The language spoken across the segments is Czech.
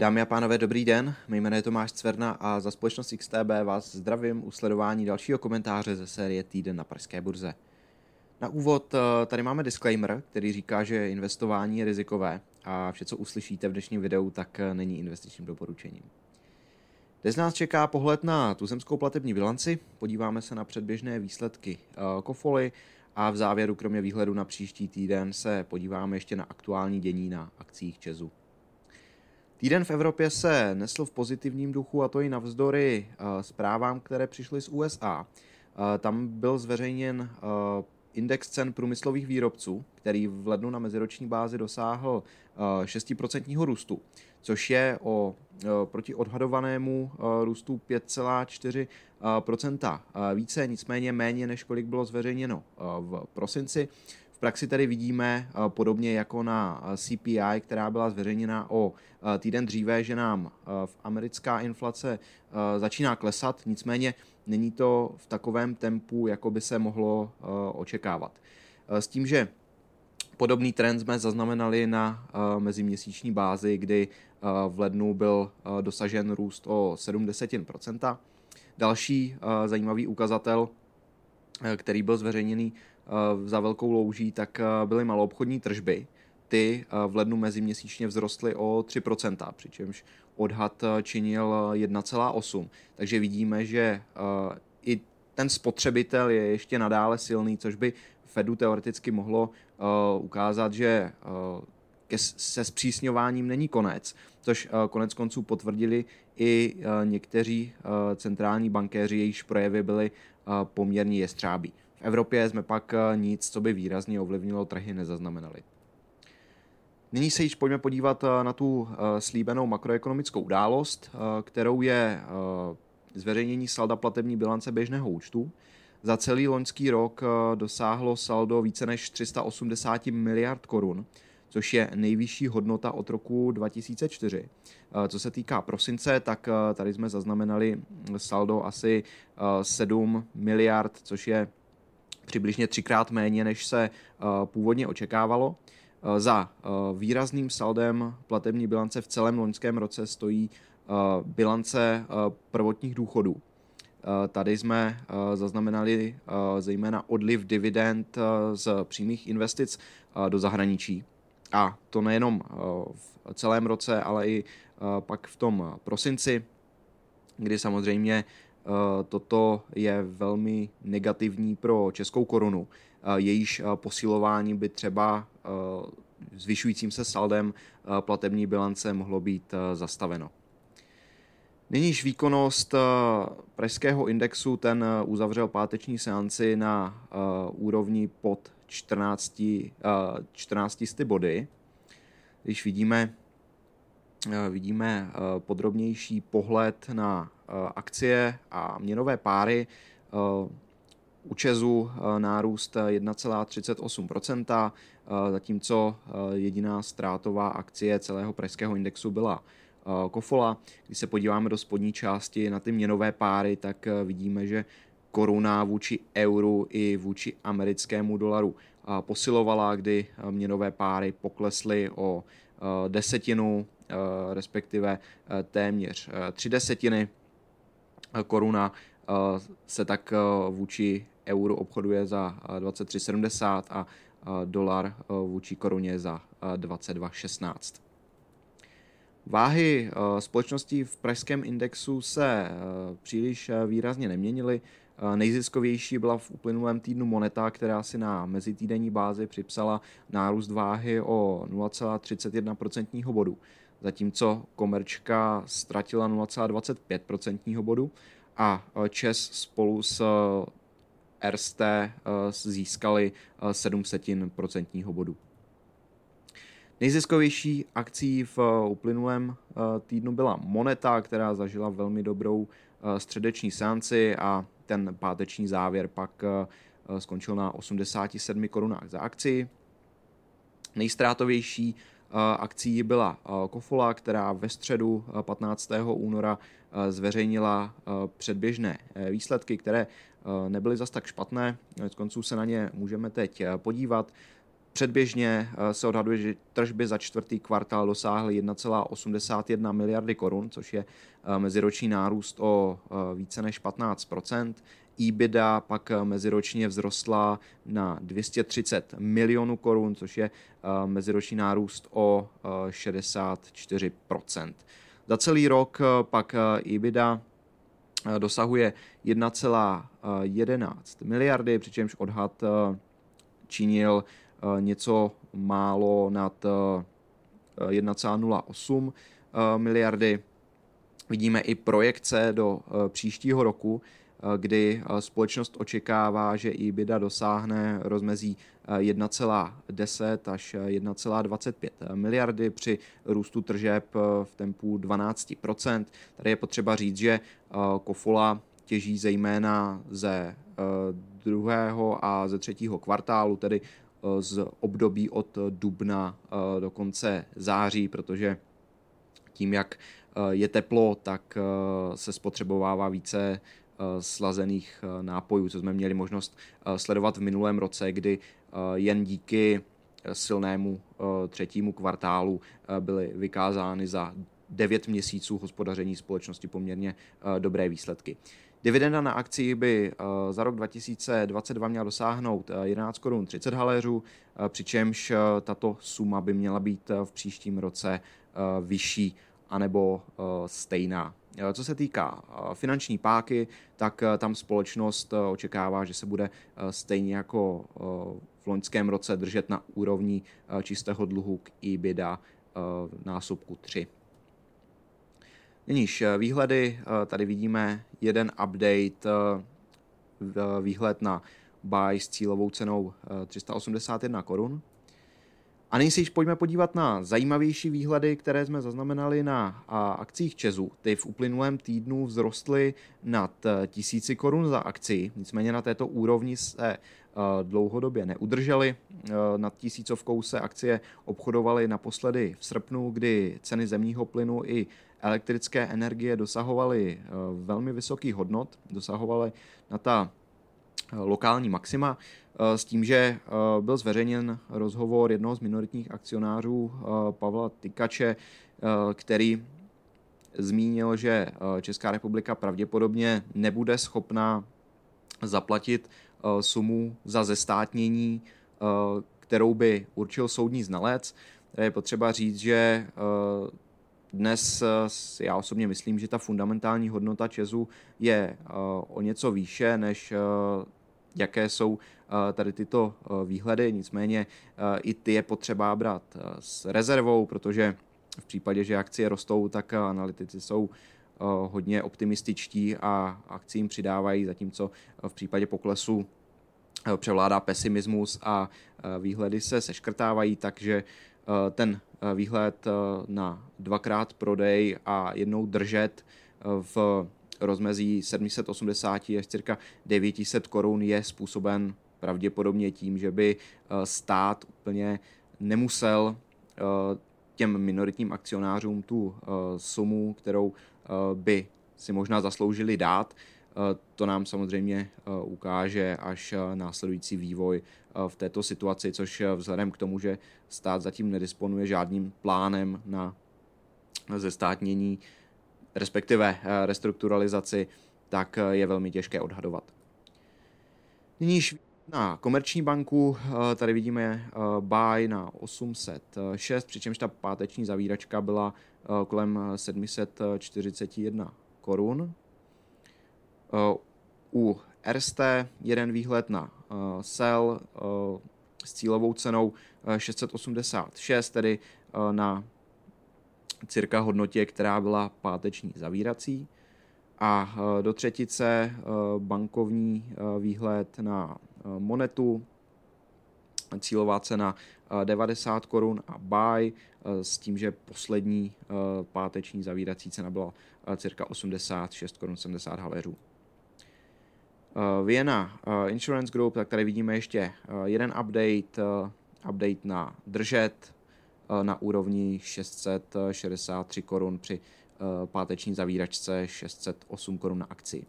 Dámy a pánové, dobrý den. Mé jméno je Tomáš Cverna a za společnost XTB vás zdravím u sledování dalšího komentáře ze série Týden na Pražské burze. Na úvod eh, tady máme disclaimer, který říká, že investování je rizikové a vše, co uslyšíte v dnešním videu, tak eh, není investičním doporučením. Dnes nás čeká pohled na tuzemskou platební bilanci, podíváme se na předběžné výsledky eh, Kofoly a v závěru, kromě výhledu na příští týden, se podíváme ještě na aktuální dění na akcích Česu. Týden v Evropě se nesl v pozitivním duchu a to i navzdory uh, zprávám, které přišly z USA. Uh, tam byl zveřejněn uh, index cen průmyslových výrobců, který v lednu na meziroční bázi dosáhl 6% růstu, což je o proti odhadovanému růstu 5,4% více, nicméně méně, než kolik bylo zveřejněno v prosinci praxi tedy vidíme eh, podobně jako na eh, CPI, která byla zveřejněna o eh, týden dříve, že nám v americká inflace začíná klesat, nicméně není to v takovém tempu, jako by se mohlo očekávat. S tím, že podobný trend jsme zaznamenali na meziměsíční bázi, kdy v lednu byl dosažen růst o 70%. Další zajímavý ukazatel, který byl zveřejněný za velkou louží, tak eh, byly maloobchodní tržby. Ty eh, v lednu meziměsíčně vzrostly o 3%, přičemž odhad činil 1,8%. Takže vidíme, že i ten spotřebitel je ještě nadále silný, což by Fedu teoreticky mohlo ukázat, že se zpřísňováním není konec, což konec konců potvrdili i někteří centrální bankéři, jejichž projevy byly poměrně jestřábí. V Evropě jsme pak eh, nic, co by výrazně ovlivnilo trhy, nezaznamenali. Nyní se již pojďme podívat eh, na tu eh, slíbenou makroekonomickou událost, kterou je zveřejnění salda platební bilance běžného účtu. Za celý loňský rok dosáhlo saldo více než 380 miliard korun, což je nejvyšší hodnota od roku 2004. Co se týká prosince, tak tady jsme zaznamenali saldo asi 7 miliard, což je přibližně třikrát méně, než se eh, původně očekávalo. Eh, za eh, výrazným saldem platební bilance v celém loňském roce stojí bilance prvotních důchodů. Tady jsme zaznamenali zejména odliv dividend z přímých investic do zahraničí. A to nejenom v celém roce, ale i pak v tom prosinci, kdy samozřejmě toto je velmi negativní pro českou korunu. Eh, jejíž eh, posilování by třeba zvyšujícím se saldem platební bilance mohlo být zastaveno. Nyníž výkonnost pražského indexu ten uzavřel páteční seanci na úrovni pod 14, 14 body. Když vidíme, vidíme podrobnější pohled na Eh, akcie a měnové páry. Eh, u Česu eh, nárůst 1,38%, zatímco jediná ztrátová akcie celého pražského indexu byla Kofola. Když se podíváme do spodní části na ty měnové páry, tak vidíme, že koruna vůči euru i vůči americkému dolaru posilovala, kdy měnové páry poklesly o desetinu, respektive téměř tři desetiny koruna eh, se tak eh, vůči euru obchoduje za 23,70 a dolar eh, vůči koruně za 22,16. Váhy společností v pražském indexu se příliš výrazně neměnily. Nejziskovější byla v uplynulém týdnu Moneta, která si na mezitýdenní bázi připsala nárůst váhy o 0,31% bodu zatímco Komerčka ztratila 0,25% bodu a e, Čes spolu s e, RST získali 7% bodu. Nejziskovější akcí v uplynulém týdnu byla Moneta, která zažila velmi dobrou středeční seanci a ten páteční závěr pak skončil na 87 korunách za akci. Nejstrátovější akcí byla Kofola, která ve středu 15. února zveřejnila předběžné výsledky, které nebyly zas tak špatné. Z konců se na ně můžeme teď podívat. Předběžně se odhaduje, že tržby za čtvrtý kvartál dosáhly 1,81 miliardy korun, což je meziroční nárůst o více než 15% EBITDA pak meziročně vzrostla na 230 milionů korun, což je meziroční nárůst o 64% Za celý rok pak EBITDA dosahuje 1,11 miliardy, přičemž odhad činil něco málo nad 1,08 miliardy. Vidíme i projekce do příštího roku, kdy společnost očekává, že EBITDA dosáhne rozmezí 1,10 až 1,25 miliardy při růstu tržeb v tempu 12% Tady je potřeba říct, že Kofola těží zejména ze druhého a ze třetího kvartálu, tedy z období od dubna do konce září, protože tím, jak je teplo, tak se spotřebovává více slazených nápojů, co jsme měli možnost sledovat v minulém roce, kdy jen díky silnému třetímu kvartálu byly vykázány za 9 měsíců hospodaření společnosti poměrně dobré výsledky. Dividenda na akci by za rok 2022 měla dosáhnout 11 korun 30 haléřů, přičemž tato suma by měla být v příštím roce vyšší anebo stejná. Co se týká finanční páky, tak tam společnost očekává, že se bude stejně jako v loňském roce držet na úrovni čistého dluhu k EBITDA násobku 3. Nyníž výhledy, tady vidíme jeden update, výhled na buy s cílovou cenou 381 korun. A nyní si již pojďme podívat na zajímavější výhledy, které jsme zaznamenali na akcích Česu. Ty v uplynulém týdnu vzrostly nad tisíci korun za akci, nicméně na této úrovni se dlouhodobě neudržely. Nad tisícovkou se akcie obchodovaly naposledy v srpnu, kdy ceny zemního plynu i elektrické energie dosahovaly velmi vysokých hodnot, dosahovaly na ta lokální maxima, s tím, že byl zveřejněn rozhovor jednoho z minoritních akcionářů Pavla Tykače, který zmínil, že Česká republika pravděpodobně nebude schopna zaplatit sumu za zestátnění, kterou by určil soudní znalec. Je potřeba říct, že dnes já osobně myslím, že ta fundamentální hodnota Česu je o něco výše, než jaké jsou tady tyto výhledy. Nicméně i ty je potřeba brát s rezervou, protože v případě, že akcie rostou, tak analytici jsou hodně optimističtí a akcím přidávají, zatímco v případě poklesu převládá pesimismus a výhledy se seškrtávají, takže ten výhled na dvakrát prodej a jednou držet v rozmezí 780 až cirka 900 korun je způsoben pravděpodobně tím, že by stát úplně nemusel těm minoritním akcionářům tu sumu, kterou by si možná zasloužili dát. To nám samozřejmě ukáže až následující vývoj v této situaci, což vzhledem k tomu, že stát zatím nedisponuje žádným plánem na zestátnění, respektive restrukturalizaci, tak je velmi těžké odhadovat. Nyní na komerční banku tady vidíme buy na 806, přičemž ta páteční zavíračka byla kolem 741 korun. U RST jeden výhled na sell s cílovou cenou 686, tedy na cirka hodnotě, která byla páteční zavírací. A do třetice bankovní výhled na monetu, cílová cena 90 korun a buy s tím, že poslední páteční zavírací cena byla cirka 86 korun 70 haléřů. Vienna Insurance Group, tak tady vidíme ještě jeden update, update na držet na úrovni 663 korun při páteční zavíračce 608 korun na akci.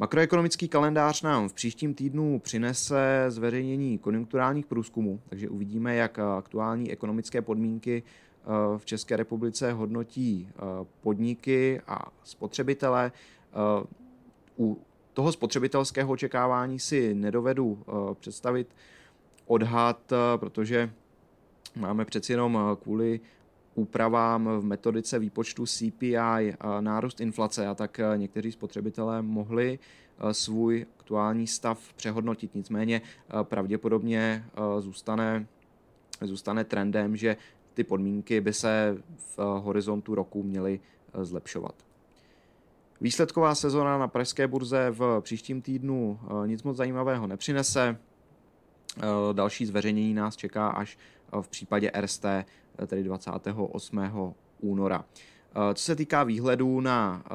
Makroekonomický kalendář nám v příštím týdnu přinese zveřejnění konjunkturálních průzkumů, takže uvidíme, jak aktuální ekonomické podmínky eh, v České republice hodnotí eh, podniky a spotřebitele. Eh, u toho spotřebitelského očekávání si nedovedu představit odhad, protože máme přeci jenom kvůli úpravám v metodice výpočtu CPI nárůst inflace a tak eh, někteří spotřebitelé mohli eh, svůj aktuální stav přehodnotit. Nicméně eh, pravděpodobně zůstane, zůstane trendem, že ty podmínky by se v horizontu roku měly zlepšovat. Výsledková sezona na pražské burze v příštím týdnu nic moc zajímavého nepřinese. Další zveřejnění nás čeká až v případě RST tedy 28. února. Eh, co se týká výhledů na eh,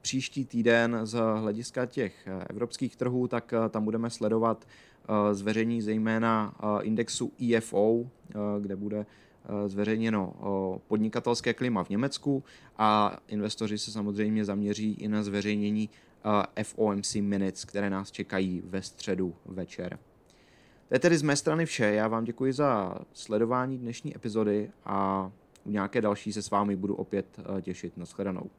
příští týden z hlediska těch eh, evropských trhů, tak tam budeme sledovat zveřejnění zejména indexu EFO, kde bude zveřejněno podnikatelské klima v Německu a investoři se samozřejmě zaměří i na zveřejnění FOMC Minutes, které nás čekají ve středu večer. To je tedy z mé strany vše. Já vám děkuji za sledování dnešní epizody a u nějaké další se s vámi budu opět eh, těšit. Naschledanou.